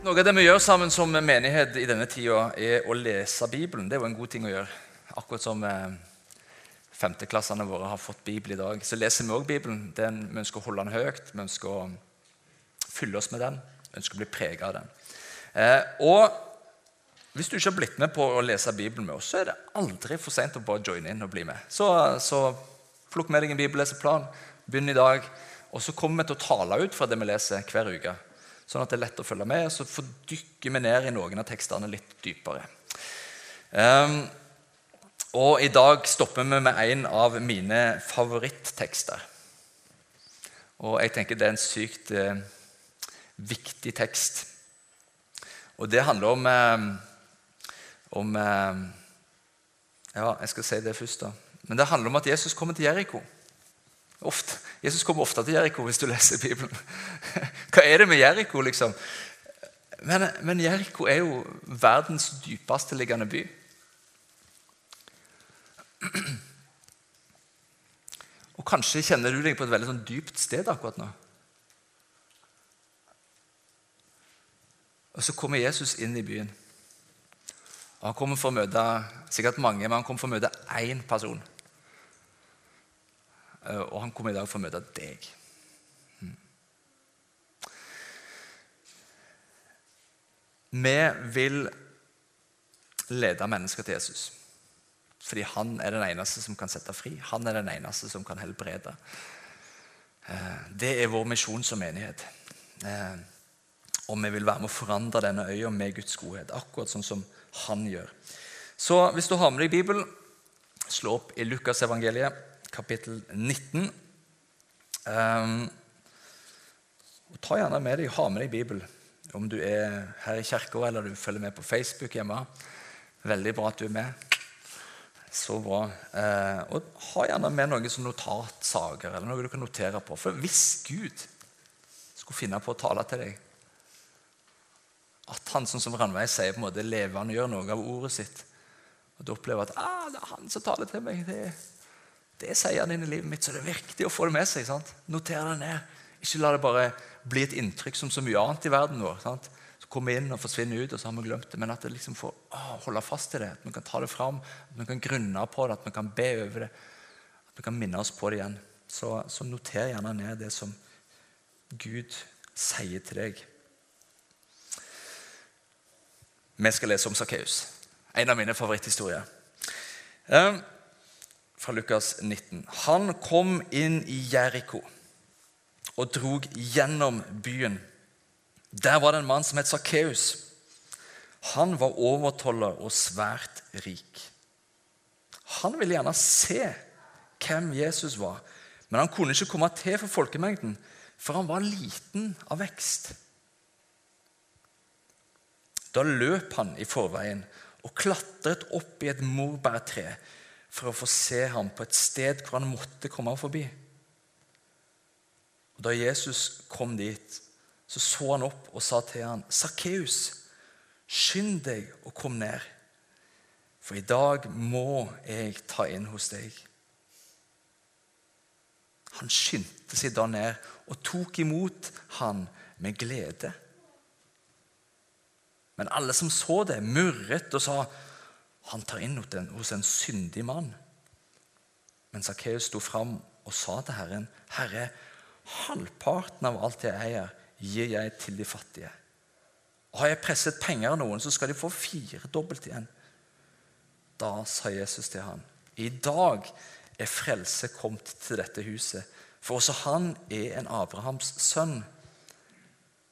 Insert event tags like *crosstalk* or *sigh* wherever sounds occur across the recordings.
Noe av det vi gjør sammen som menighet i denne tida, er å lese Bibelen. Det er jo en god ting å gjøre. Akkurat som eh, femteklassene våre har fått Bibel i dag, så leser vi òg Bibelen. Den, vi ønsker å holde den høyt, vi ønsker å fylle oss med den, vi ønsker å bli prega av den. Eh, og hvis du ikke har blitt med på å lese Bibelen med oss, så er det aldri for seint å bare joine inn og bli med. Så, så plukk med deg en bibelleseplan, begynn i dag, og så kommer vi til å tale ut fra det vi leser hver uke sånn at det er lett å følge med. Så fordykker vi ned i noen av tekstene litt dypere. Um, og i dag stopper vi med en av mine favorittekster. Og jeg tenker det er en sykt eh, viktig tekst. Og det handler om, eh, om eh, Ja, jeg skal si det først, da. Men det handler om at Jesus kommer til Jeriko. Ofte. Jesus kommer ofte til Jeriko hvis du leser Bibelen. *laughs* Hva er det med Jeriko, liksom? Men, men Jeriko er jo verdens dypeste liggende by. *clears throat* Og kanskje kjenner du deg på et veldig sånn dypt sted akkurat nå. Og så kommer Jesus inn i byen. Og Han kommer for å møte sikkert mange, men han kommer for å møte én person. Eh, og han kommer i dag for å møte deg. Hmm. Vi vil lede mennesker til Jesus. Fordi han er den eneste som kan sette fri. Han er den eneste som kan helbrede. Eh, det er vår misjon som menighet. Eh, og vi vil være med å forandre denne øya med Guds godhet. Akkurat sånn som han gjør. Så hvis du har med deg Bibelen, slå opp i Lukasevangeliet kapittel 19. Um, ehm, ta gjerne med deg, ha med deg Bibelen. Om du er her i kirka eller du følger med på Facebook hjemme. Veldig bra at du er med. Så bra. Eh, og ha gjerne med noen som notatsaker eller noe du kan notere på. For hvis Gud skulle finne på å tale til deg At han sånn som Randveig sier, på en måte lever han og gjør noe av ordet sitt, og du opplever at ah, det er han som taler til meg det er det sier han inn i livet mitt, så det er viktig å få det med seg. sant? Noter det ned. Ikke la det bare bli et inntrykk som så mye annet i verden vår. sant? Så kommer inn og forsvinner ut, og så har vi glemt det. Men at det liksom får å, holde fast i det. At vi kan ta det fram, at vi kan grunne på det, at vi kan be over det. At vi kan minne oss på det igjen. Så, så noter gjerne ned det som Gud sier til deg. Vi skal lese om Sakkeus. En av mine favoritthistorier. Um, fra Lukas 19. Han kom inn i Jeriko og drog gjennom byen. Der var det en mann som het Sakkeus. Han var overtoller og svært rik. Han ville gjerne se hvem Jesus var, men han kunne ikke komme til for folkemengden, for han var liten av vekst. Da løp han i forveien og klatret opp i et morbærtre for å få se ham på et sted hvor han måtte komme forbi. Og Da Jesus kom dit, så så han opp og sa til ham, 'Sakkeus, skynd deg og kom ned, for i dag må jeg ta inn hos deg.' Han skyndte seg da ned og tok imot han med glede. Men alle som så det, murret og sa han tar inn hos en syndig mann. Men Sakkeus sto fram og sa til Herren, 'Herre, halvparten av alt jeg eier, gir jeg til de fattige.' Har jeg presset penger av noen, så skal de få firedobbelt igjen. Da sa Jesus til ham, 'I dag er frelse kommet til dette huset.' For også han er en Abrahams sønn.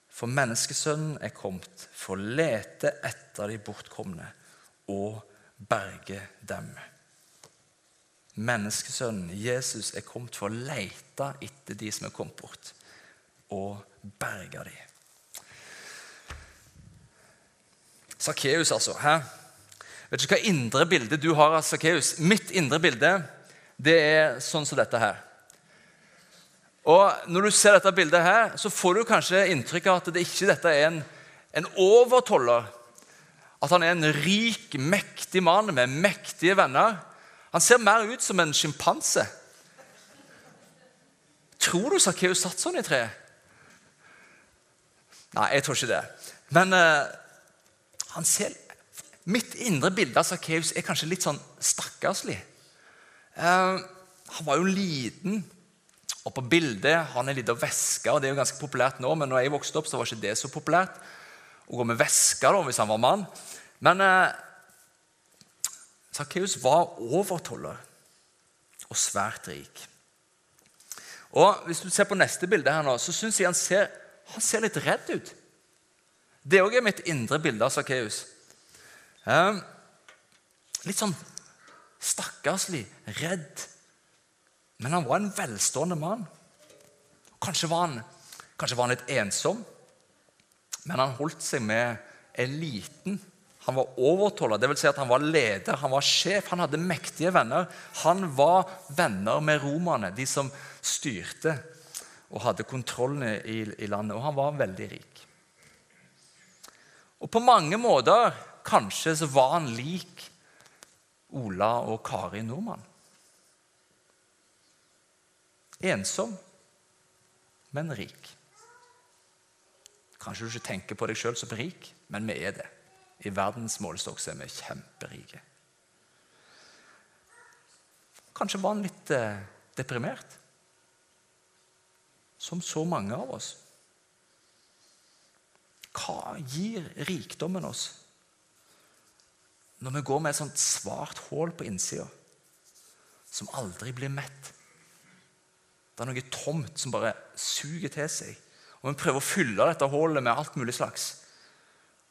For menneskesønnen er kommet for å lete etter de bortkomne og berge dem. Menneskesønnen, Jesus, er kommet for å lete etter de som er kommet bort, og berge dem. Sakkeus, altså. Hæ? Vet ikke hva indre bilde du har av Sakkeus. Mitt indre bilde det er sånn som dette her. Og Når du ser dette bildet, her, så får du kanskje inntrykk av at det ikke dette er en, en overtoller. At han er en rik, mektig mann med mektige venner. Han ser mer ut som en sjimpanse. Tror du Sakkeus satt sånn i treet? Nei, jeg tror ikke det. Men uh, han ser Mitt indre bilde av Sakkeus er kanskje litt sånn stakkarslig. Uh, han var jo liten, og på bildet har han en liten veske. og Det er jo ganske populært nå, men når jeg vokste opp, så var ikke det så populært å gå med veske da, hvis han var mann. Men eh, Sakkeus var overtoller og svært rik. Og Hvis du ser på neste bilde, her nå, så syns jeg han ser, han ser litt redd ut. Det òg er mitt indre bilde av Sakkeus. Eh, litt sånn stakkarslig, redd. Men han var en velstående mann. Kanskje var han, kanskje var han litt ensom, men han holdt seg med eliten. Han var overtoller, dvs. Si at han var leder, han var sjef, han hadde mektige venner. Han var venner med romerne, de som styrte og hadde kontrollen i, i landet. Og han var veldig rik. Og på mange måter kanskje så var han lik Ola og Kari Nordmann. Ensom, men rik. Kanskje du ikke tenker på deg sjøl som rik, men vi er det. I verdens målestokk er vi kjemperike. Kanskje var han litt eh, deprimert, som så mange av oss. Hva gir rikdommen oss når vi går med et sånt svart hull på innsida som aldri blir mett? Det er noe tomt som bare suger til seg. Og vi prøver å fylle dette hullet med alt mulig slags.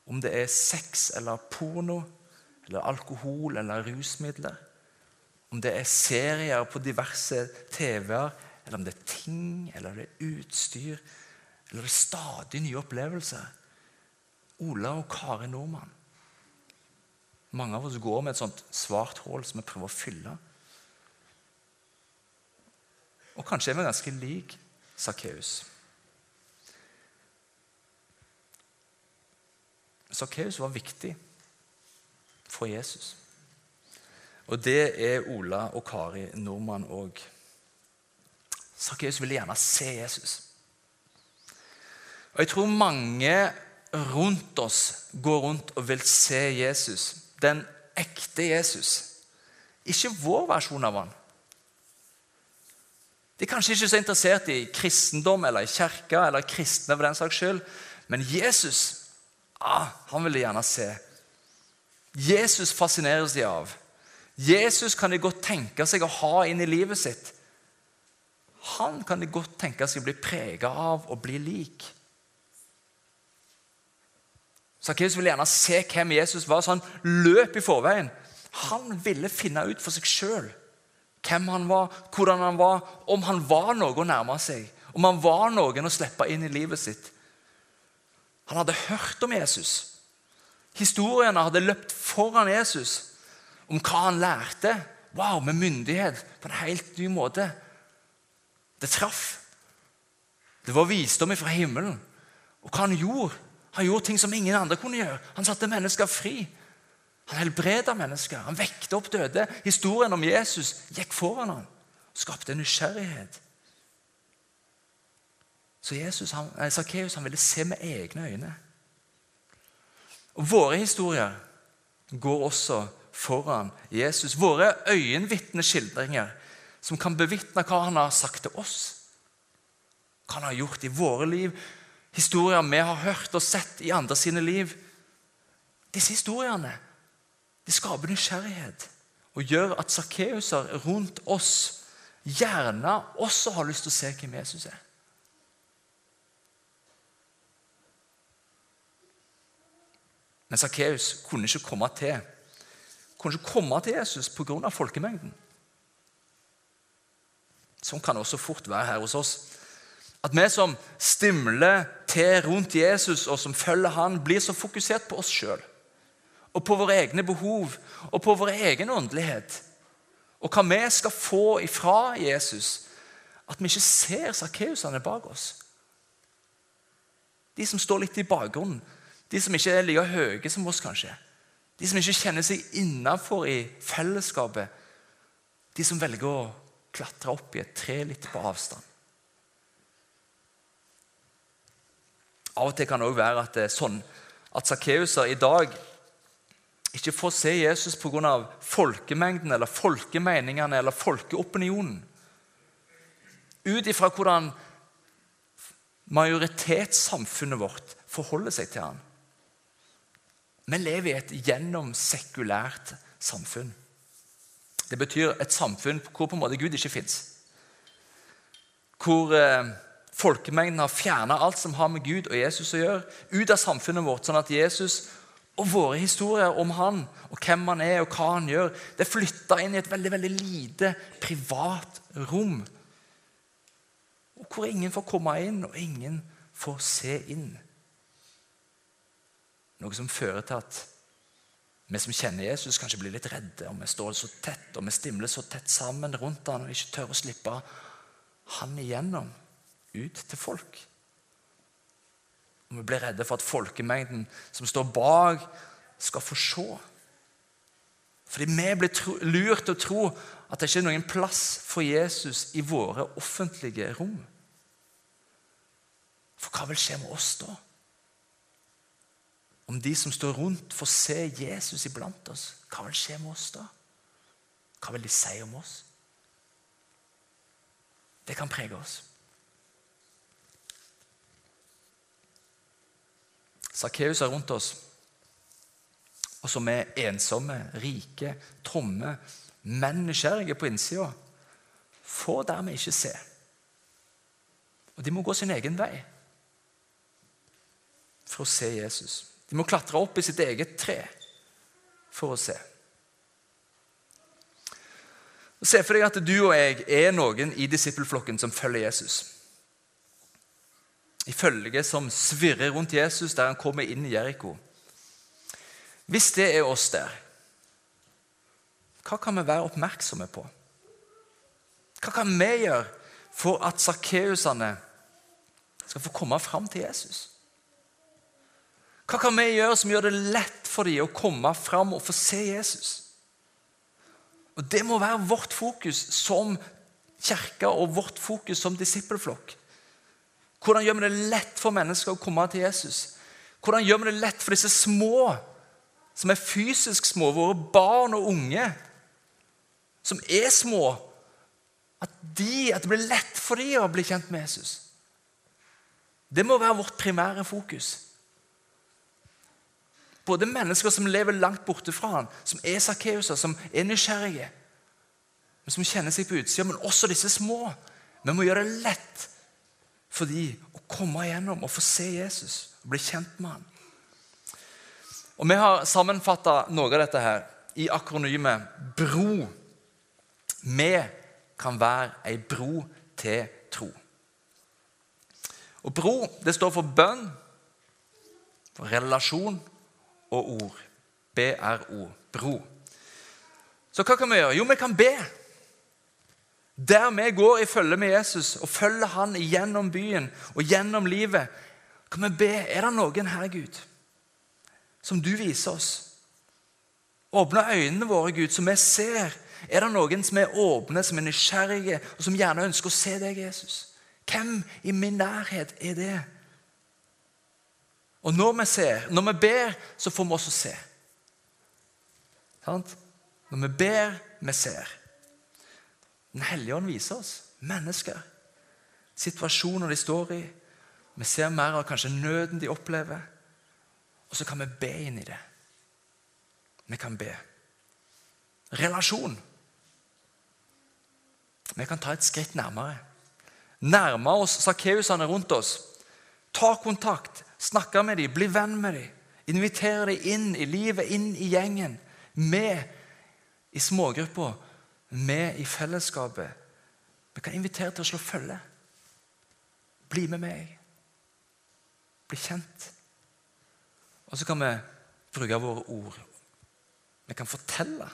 Om det er sex eller porno eller alkohol eller rusmidler. Om det er serier på diverse TV-er, eller om det er ting eller det er utstyr. Eller det er stadig nye opplevelser. Ola og Kari Nordmann. Mange av oss går med et sånt svart hull som vi prøver å fylle. Og kanskje er vi ganske lik Sakkeus. Sakkeus var viktig for Jesus. Og det er Ola og Kari Nordmann òg. Sakkeus ville gjerne se Jesus. Og Jeg tror mange rundt oss går rundt og vil se Jesus, den ekte Jesus. Ikke vår versjon av han. De er kanskje ikke så interessert i kristendom eller i kirka eller kristne, for den saks skyld, men Jesus ah, han vil de gjerne se. Jesus fascineres de av. Jesus kan de godt tenke seg å ha inn i livet sitt. Han kan de godt tenke seg å bli prega av og bli lik. Sakkeus ville gjerne se hvem Jesus var, så han løp i forveien. Han ville finne ut for seg sjøl hvem han var, hvordan han var, om han var noe å nærme seg, om han var noen å slippe inn i livet sitt. Han hadde hørt om Jesus. Historiene hadde løpt foran Jesus om hva han lærte. Wow, Med myndighet på en helt ny måte. Det traff. Det var visdom fra himmelen. Og hva han gjorde, han gjorde ting som ingen andre kunne gjøre. Han satte mennesker fri. Han helbreda mennesker. Han vekte opp døde. Historien om Jesus gikk foran ham skapte nysgjerrighet. Så Jesus, han, Sakkeus ville se med egne øyne. Og Våre historier går også foran Jesus. Våre øyenvitneskildringer som kan bevitne hva han har sagt til oss. Hva han har gjort i våre liv, historier vi har hørt og sett i andre sine liv. Disse historiene de skaper nysgjerrighet og gjør at sakkeuser rundt oss gjerne også har lyst til å se hvem Jesus er. Men Sakkeus kunne ikke komme til kunne ikke komme til Jesus pga. folkemengden. Sånn kan det også fort være her hos oss. At vi som stimler til rundt Jesus, og som følger han, blir så fokusert på oss sjøl. og på våre egne behov og på vår egen åndelighet. Og hva vi skal få ifra Jesus. At vi ikke ser Sakkeusene bak oss. De som står litt i bakgrunnen. De som ikke er like høye som oss, kanskje. De som ikke kjenner seg innafor i fellesskapet. De som velger å klatre opp i et tre litt på avstand. Av og til kan det òg være at det er sånn at Sakkeuser i dag ikke får se Jesus pga. folkemengden eller folkemeningene eller folkeopinionen. Ut ifra hvordan majoritetssamfunnet vårt forholder seg til ham. Vi lever i et gjennomsekulært samfunn. Det betyr et samfunn hvor på en måte Gud ikke fins. Hvor eh, folkemengden har fjerna alt som har med Gud og Jesus å gjøre, ut av samfunnet vårt, sånn at Jesus og våre historier om han og hvem han er og hva han gjør, det er flytta inn i et veldig veldig lite, privat rom. Og Hvor ingen får komme inn, og ingen får se inn. Noe som fører til at vi som kjenner Jesus, kanskje blir litt redde. og Vi står så tett og vi stimler så tett sammen rundt han og ikke tør å slippe han igjennom ut til folk. Og Vi blir redde for at folkemengden som står bak, skal få se. Fordi vi blir lurt til å tro at det ikke er noen plass for Jesus i våre offentlige rom. For hva vil skje med oss da? Om de som står rundt, får se Jesus iblant oss, hva vil skje med oss da? Hva vil de si om oss? Det kan prege oss. Sakkeus er rundt oss, og som er ensomme, rike, tomme, men nysgjerrige på innsida, får dermed ikke se. Og de må gå sin egen vei for å se Jesus. De må klatre opp i sitt eget tre for å se. Se for deg at du og jeg er noen i disippelflokken som følger Jesus. I følge som svirrer rundt Jesus der han kommer inn i Jeriko. Hvis det er oss der, hva kan vi være oppmerksomme på? Hva kan vi gjøre for at sakkeusene skal få komme fram til Jesus? Hva kan vi gjøre som gjør det lett for dem å komme fram og få se Jesus? Og Det må være vårt fokus som kirke og vårt fokus som disippelflokk. Hvordan gjør vi det lett for mennesker å komme til Jesus? Hvordan gjør vi det lett for disse små, som er fysisk små, våre barn og unge, som er små, at, de, at det blir lett for dem å bli kjent med Jesus? Det må være vårt primære fokus. Både mennesker som lever langt borte fra han, som er sakkeuser, som er nysgjerrige, men som kjenner seg på utsida, men også disse små. Vi må gjøre det lett for dem å komme igjennom og få se Jesus og bli kjent med han. Og Vi har sammenfatta noe av dette her i akronymet BRO. Vi kan være ei bro til tro. Og Bro det står for bønn, for relasjon og ord. B-r-o. Bro. Så hva kan vi gjøre? Jo, vi kan be. Der vi går i følge med Jesus og følger han gjennom byen og gjennom livet, kan vi be er det noen her, Gud, som du viser oss. Åpne øynene våre, Gud, så vi ser. Er det noen som er åpne, som er nysgjerrige, og som gjerne ønsker å se deg, Jesus? Hvem i min nærhet er det? Og når vi ser, når vi ber, så får vi også se. Når vi ber, vi ser. Den hellige ånd viser oss mennesker, situasjoner de står i. Vi ser mer av kanskje nøden de opplever, og så kan vi be inn i det. Vi kan be. Relasjon. Vi kan ta et skritt nærmere. Nærme oss sakkeusene rundt oss. Ta kontakt. Snakke med dem, bli venn med dem. Invitere dem inn i livet, inn i gjengen. Med i smågrupper, med i fellesskapet. Vi kan invitere til å slå følge. Bli med meg. Bli kjent. Og så kan vi bruke våre ord. Vi kan fortelle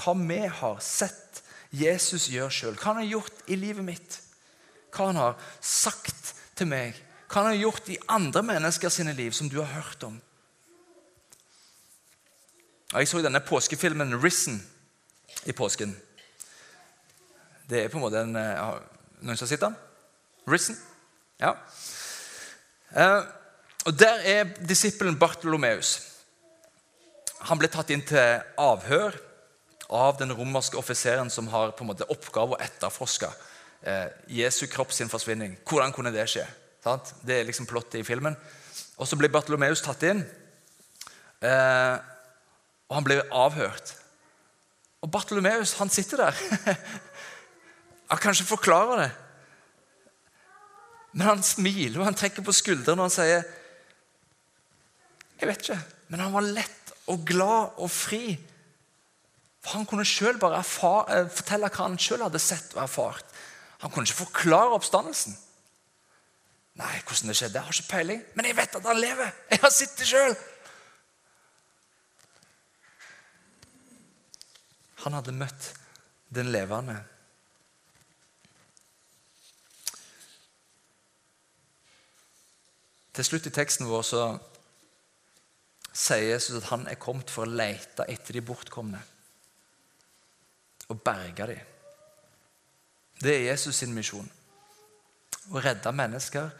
hva vi har sett Jesus gjøre sjøl. Hva han har gjort i livet mitt. Hva han har sagt til meg. Hva han har gjort i andre mennesker sine liv, som du har hørt om. Jeg så denne påskefilmen 'Risen' i påsken. Det er på en måte en ja, Noen som har sett den? 'Risen'? Ja. Eh, og Der er disippelen Bartolomeus. Han ble tatt inn til avhør av den romerske offiseren som har på en måte oppgave å etterforske eh, Jesu kropp sin forsvinning. Hvordan kunne det skje? Sant? Det er liksom plottet i filmen. Og Så blir Bartolomeus tatt inn, eh, og han blir avhørt. Og Bartolomeus han sitter der. *laughs* han kan ikke forklare det. Men han smiler og han trekker på skuldrene og han sier Jeg vet ikke, men han var lett og glad og fri. For Han kunne selv bare erfare, eh, fortelle hva han selv hadde sett og erfart. Han kunne ikke forklare oppstandelsen. Nei, hvordan det skjedde, jeg har ikke peiling. Men jeg vet at han lever! Jeg har sett det sjøl! Han hadde møtt den levende. Til slutt i teksten vår så sier Jesus at han er kommet for å lete etter de bortkomne og berge dem. Det er Jesus sin misjon. Å redde mennesker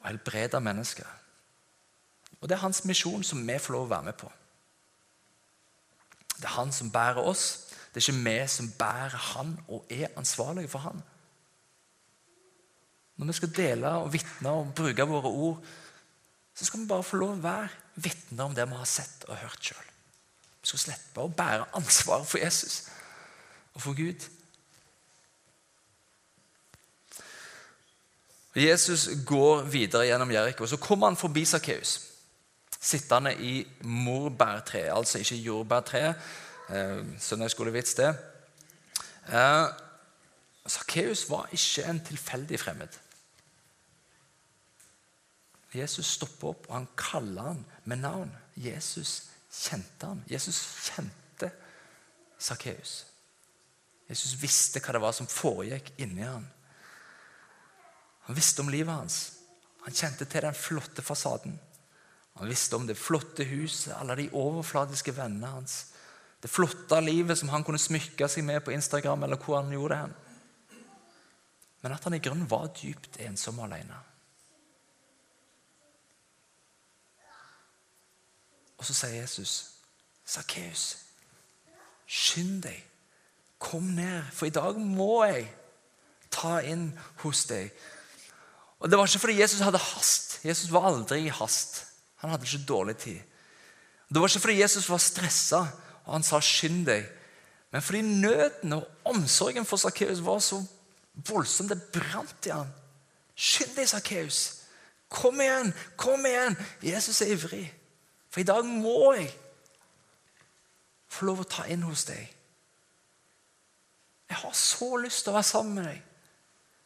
og helbrede mennesker. Og Det er hans misjon som vi får lov å være med på. Det er han som bærer oss. Det er ikke vi som bærer han og er ansvarlige for han. Når vi skal dele og vitne og bruke våre ord, så skal vi bare få lov å være vitner om det vi har sett og hørt sjøl. Vi skal slippe å bære ansvaret for Jesus og for Gud. Jesus går videre gjennom Jeriko. Så kommer han forbi Sakkeus, sittende i morbærtreet, altså ikke jordbærtreet. Eh, Søndagsskolevits, det. Eh, var ikke en tilfeldig fremmed. Jesus stopper opp, og han kaller han med navn. Jesus kjente han. Jesus kjente Sakkeus. Jesus visste hva det var som foregikk inni han. Han visste om livet hans. Han kjente til den flotte fasaden. Han visste om det flotte huset, alle de overfladiske vennene hans. Det flotte livet som han kunne smykke seg med på Instagram, eller hvor han gjorde det. Men at han i grunnen var dypt ensom og alene. Og så sier Jesus, 'Sakkeus, skynd deg Kom ned, for i dag må jeg ta inn hos deg. Og Det var ikke fordi Jesus hadde hast. Jesus var aldri i hast. Han hadde ikke dårlig tid. Det var ikke fordi Jesus var stressa og han sa 'skynd deg', men fordi nøden og omsorgen for Sakkeus var så voldsom. Det brant i han. Skynd deg, Sakkeus. Kom igjen, kom igjen. Jesus er ivrig. For i dag må jeg få lov å ta inn hos deg. Jeg har så lyst til å være sammen med deg.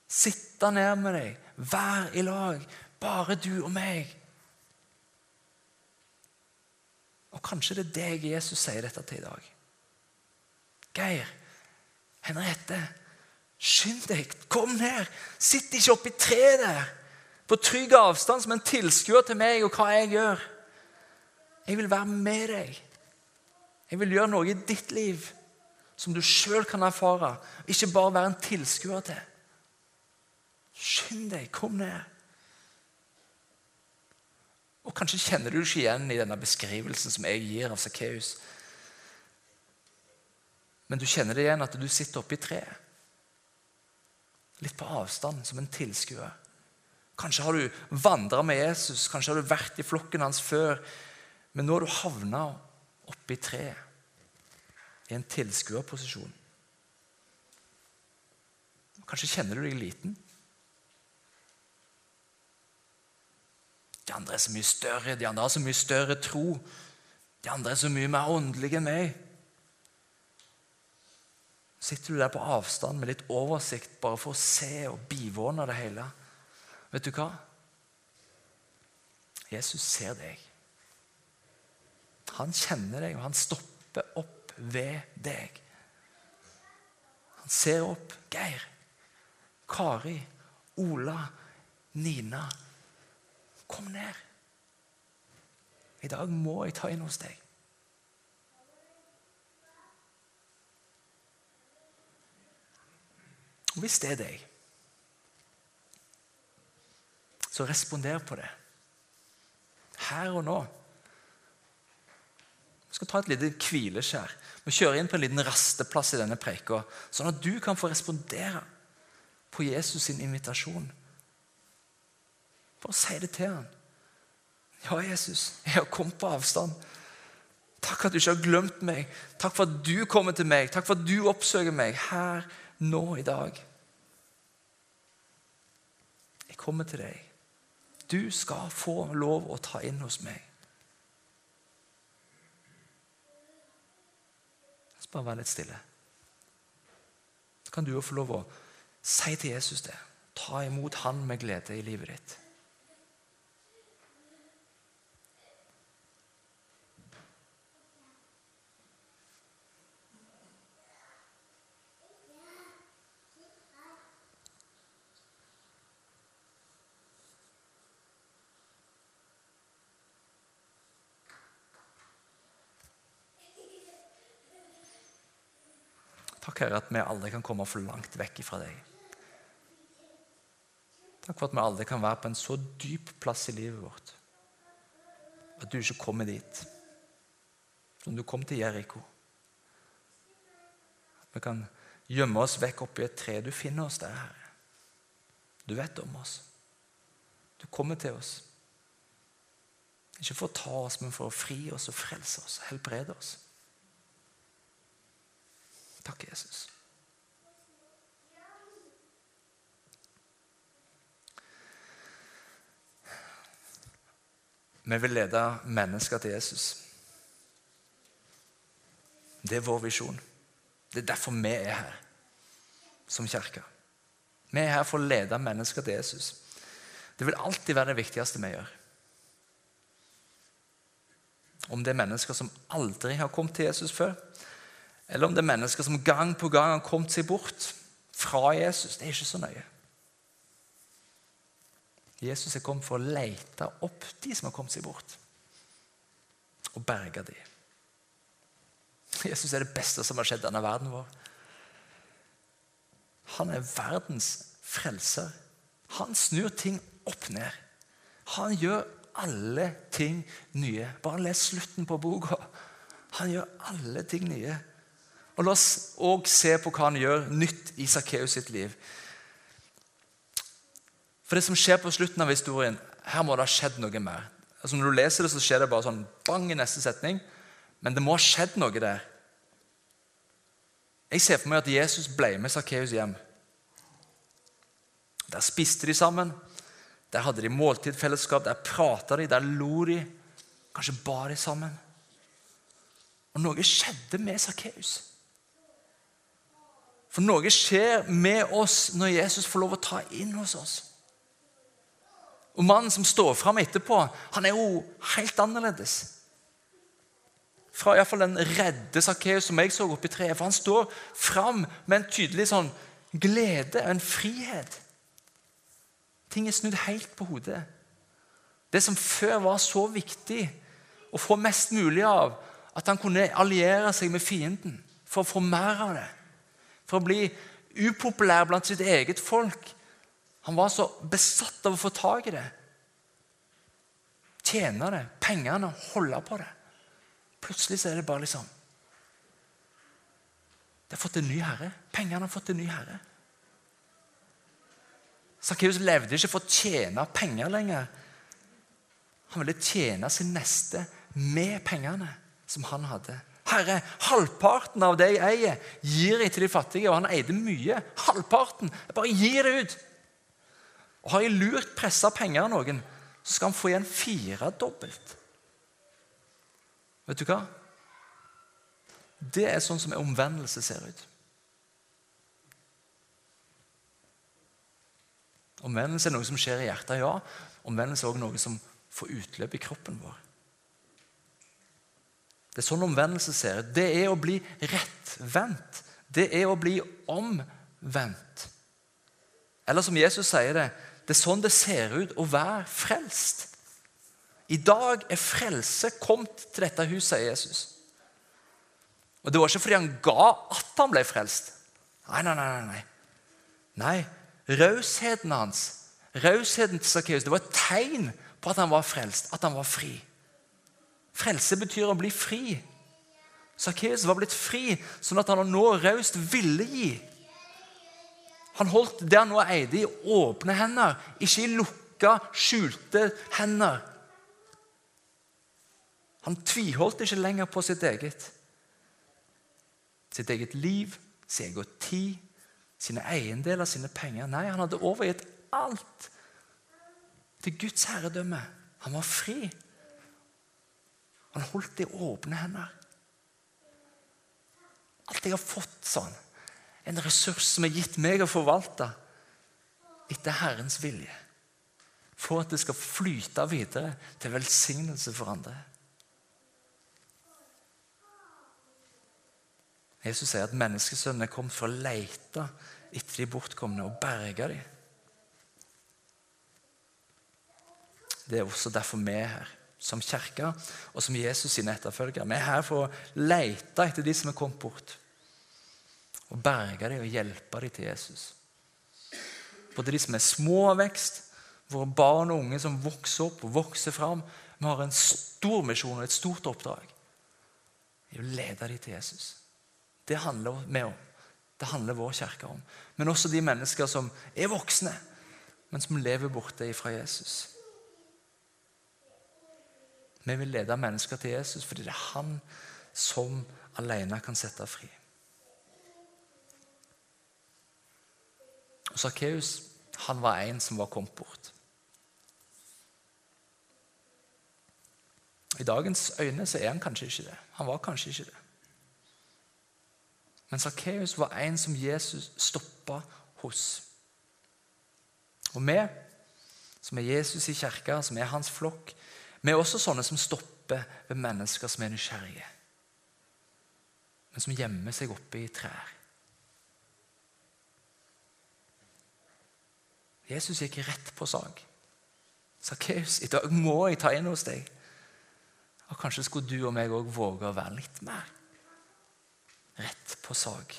Sitte ned med deg, være i lag. Bare du og meg. Og kanskje det er deg Jesus sier dette til i dag. Geir, Henriette, skynd deg, kom ned. Sitt ikke oppi treet der på trygg avstand som en tilskuer til meg og hva jeg gjør. Jeg vil være med deg. Jeg vil gjøre noe i ditt liv som du sjøl kan erfare, ikke bare være en tilskuer til. Skynd deg, kom ned. Og Kanskje kjenner du ikke igjen i denne beskrivelsen som jeg gir av Sakkeus. Men du kjenner det igjen at du sitter oppe i treet. Litt på avstand, som en tilskuer. Kanskje har du vandra med Jesus, kanskje har du vært i flokken hans før. Men nå har du havna oppe i treet i en tilskuerposisjon. Kanskje kjenner du deg liten. De andre er så mye større, de andre har så mye større tro. De andre er så mye mer åndelige enn meg. Sitter du der på avstand med litt oversikt bare for å se og bivåne det hele? Vet du hva? Jesus ser deg. Han kjenner deg, og han stopper opp ved deg. Han ser opp. Geir, Kari, Ola, Nina. Kom ned. I dag må jeg ta inn hos deg. Hvis det er deg, så responder på det. Her og nå. Vi skal ta et lite hvileskjær. Vi kjører inn på en liten rasteplass i denne preika, sånn at du kan få respondere på Jesus sin invitasjon. Bare si det til ham. Ja, Jesus, jeg har kommet på avstand. Takk at du ikke har glemt meg. Takk for at du kommer til meg. Takk for at du oppsøker meg her, nå, i dag. Jeg kommer til deg. Du skal få lov å ta inn hos meg. Så bare vær litt stille. Så kan du jo få lov å si til Jesus det. Ta imot han med glede i livet ditt. Herre, at vi aldri kan komme for langt vekk fra deg. Takk for at vi aldri kan være på en så dyp plass i livet vårt at du ikke kommer dit som du kom til Jeriko. At vi kan gjemme oss vekk oppi et tre. Du finner oss der, Herre. Du vet om oss. Du kommer til oss. Ikke for å ta oss, men for å fri oss og frelse oss og helbrede oss. Takk, Jesus. Vi vil lede mennesker til Jesus. Det er vår visjon. Det er derfor vi er her som kirke. Vi er her for å lede mennesker til Jesus. Det vil alltid være det viktigste vi gjør. Om det er mennesker som aldri har kommet til Jesus før, eller om det er mennesker som gang på gang har kommet seg bort fra Jesus. Det er ikke så nøye. Jesus er kommet for å lete opp de som har kommet seg bort, og berge de. Jesus er det beste som har skjedd denne verden vår. Han er verdens frelser. Han snur ting opp ned. Han gjør alle ting nye. Bare les slutten på boka. Han gjør alle ting nye. Og La oss òg se på hva han gjør nytt i Sakkeus sitt liv. For det som skjer på slutten av historien, her må det ha skjedd noe mer. Altså Når du leser det, så skjer det bare sånn bang i neste setning. Men det må ha skjedd noe der. Jeg ser for meg at Jesus ble med Sakkeus hjem. Der spiste de sammen. Der hadde de måltidfellesskap. Der prata de, der lo de. Kanskje ba de sammen. Og noe skjedde med Sakkeus. For noe skjer med oss når Jesus får lov å ta inn hos oss. Og Mannen som står fram etterpå, han er jo helt annerledes. Fra i fall den redde Sakkeus som jeg så oppi treet. For han står fram med en tydelig sånn glede, en frihet. Ting er snudd helt på hodet. Det som før var så viktig å få mest mulig av, at han kunne alliere seg med fienden for å få mer av det for å bli upopulær blant sitt eget folk. Han var så besatt av å få tak i det. Tjene det, pengene, holde på det. Plutselig så er det bare liksom Det har fått en ny herre. Pengene har fått en ny herre. Sakkeus levde ikke for å tjene penger lenger. Han ville tjene sin neste med pengene som han hadde. Herre, halvparten av det jeg eier, gir jeg til de fattige. Og han eide mye. Halvparten. Jeg bare gir det ut. Og Har jeg lurt pressa penger av noen, så skal han få igjen firedobbelt. Vet du hva? Det er sånn som omvendelse ser ut. Omvendelse er noe som skjer i hjertet, ja. Omvendelse er også noe som får utløp i kroppen vår. Det er sånn omvendelse ser ut. Det er å bli rettvendt. Det er å bli omvendt. Eller som Jesus sier det, det er sånn det ser ut å være frelst. I dag er frelse kommet til dette huset, sier Jesus. Og Det var ikke fordi han ga at han ble frelst. Nei, nei, nei. Nei, nei rausheten hans, rausheten til Sakkeus, det var et tegn på at han var frelst, at han var fri. Frelse betyr å bli fri. Sakkeus var blitt fri, sånn at han nå raust ville gi. Han holdt det han nå eide, i åpne hender, ikke i lukka, skjulte hender. Han tviholdt ikke lenger på sitt eget. Sitt eget liv, sin egen tid, sine eiendeler, sine penger. Nei, han hadde overgitt alt til Guds herredømme. Han var fri. Han holdt det i åpne hender. Alt jeg har fått, sånn, en ressurs som er gitt meg å forvalte etter Herrens vilje. For at det skal flyte videre til velsignelse for andre. Jesus sier at menneskesønnen er kommet for å lete etter de bortkomne og berge dem. Det er også derfor vi er her som kirke og som Jesus sine etterfølgere. Vi er her for å lete etter de som er kommet bort. Og berge dem og hjelpe dem til Jesus. Både de som er små av vekst, våre barn og unge som vokser opp og vokser fram. Vi har en stor misjon og et stort oppdrag i å lede dem til Jesus. Det handler vi om. Det handler vår kirke om. Men også de mennesker som er voksne, men som lever borte fra Jesus. Vi vil lede mennesker til Jesus fordi det er han som alene kan sette fri. Og Sakkeus han var en som var kommet bort. I dagens øyne så er han kanskje ikke det. Han var kanskje ikke det. Men Sakkeus var en som Jesus stoppa hos. Og vi, som er Jesus i kirka, som er hans flokk, vi er også sånne som stopper ved mennesker som er nysgjerrige, men som gjemmer seg oppe i trær. Jesus gikk rett på sak. Sakkeus, i dag må jeg ta inn hos deg. Og Kanskje skulle du og meg òg våge å være litt mer rett på sak.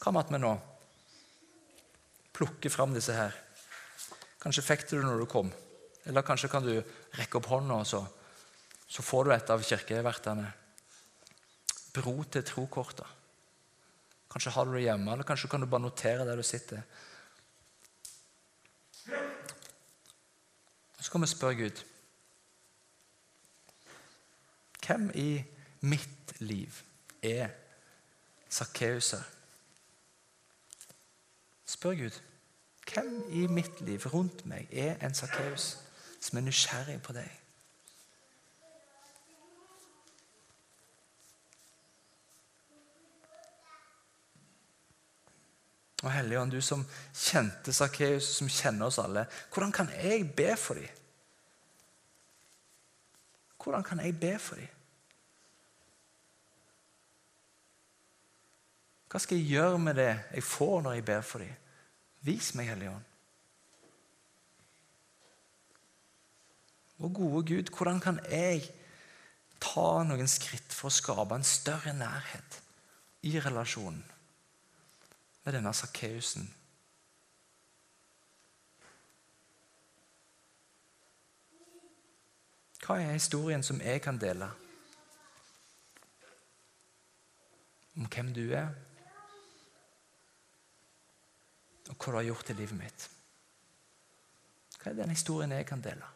Hva med at vi nå plukker fram disse her Kanskje fikk du det når du kom. Eller kanskje kan du rekke opp hånda, så, så får du et av kirkevertene. Bro til trokortet. Kanskje har du det hjemme, eller kanskje kan du bare notere der du sitter. Så kan vi spørre Gud Hvem i mitt liv er Sakkeuser? Spør Gud. Hvem i mitt liv rundt meg er en Sakkeus som er nysgjerrig på deg? Og Hellige du som kjente Sakkeus, som kjenner oss alle, hvordan kan jeg be for dem? Hvordan kan jeg be for dem? Hva skal jeg gjøre med det jeg får når jeg ber for dem? Vis meg, Hellige Ånd. Vår gode Gud, hvordan kan jeg ta noen skritt for å skape en større nærhet i relasjonen med denne Sakkeusen? Hva er historien som jeg kan dele om hvem du er? Og hva du har gjort i livet mitt. Hva er den historien jeg kan dele?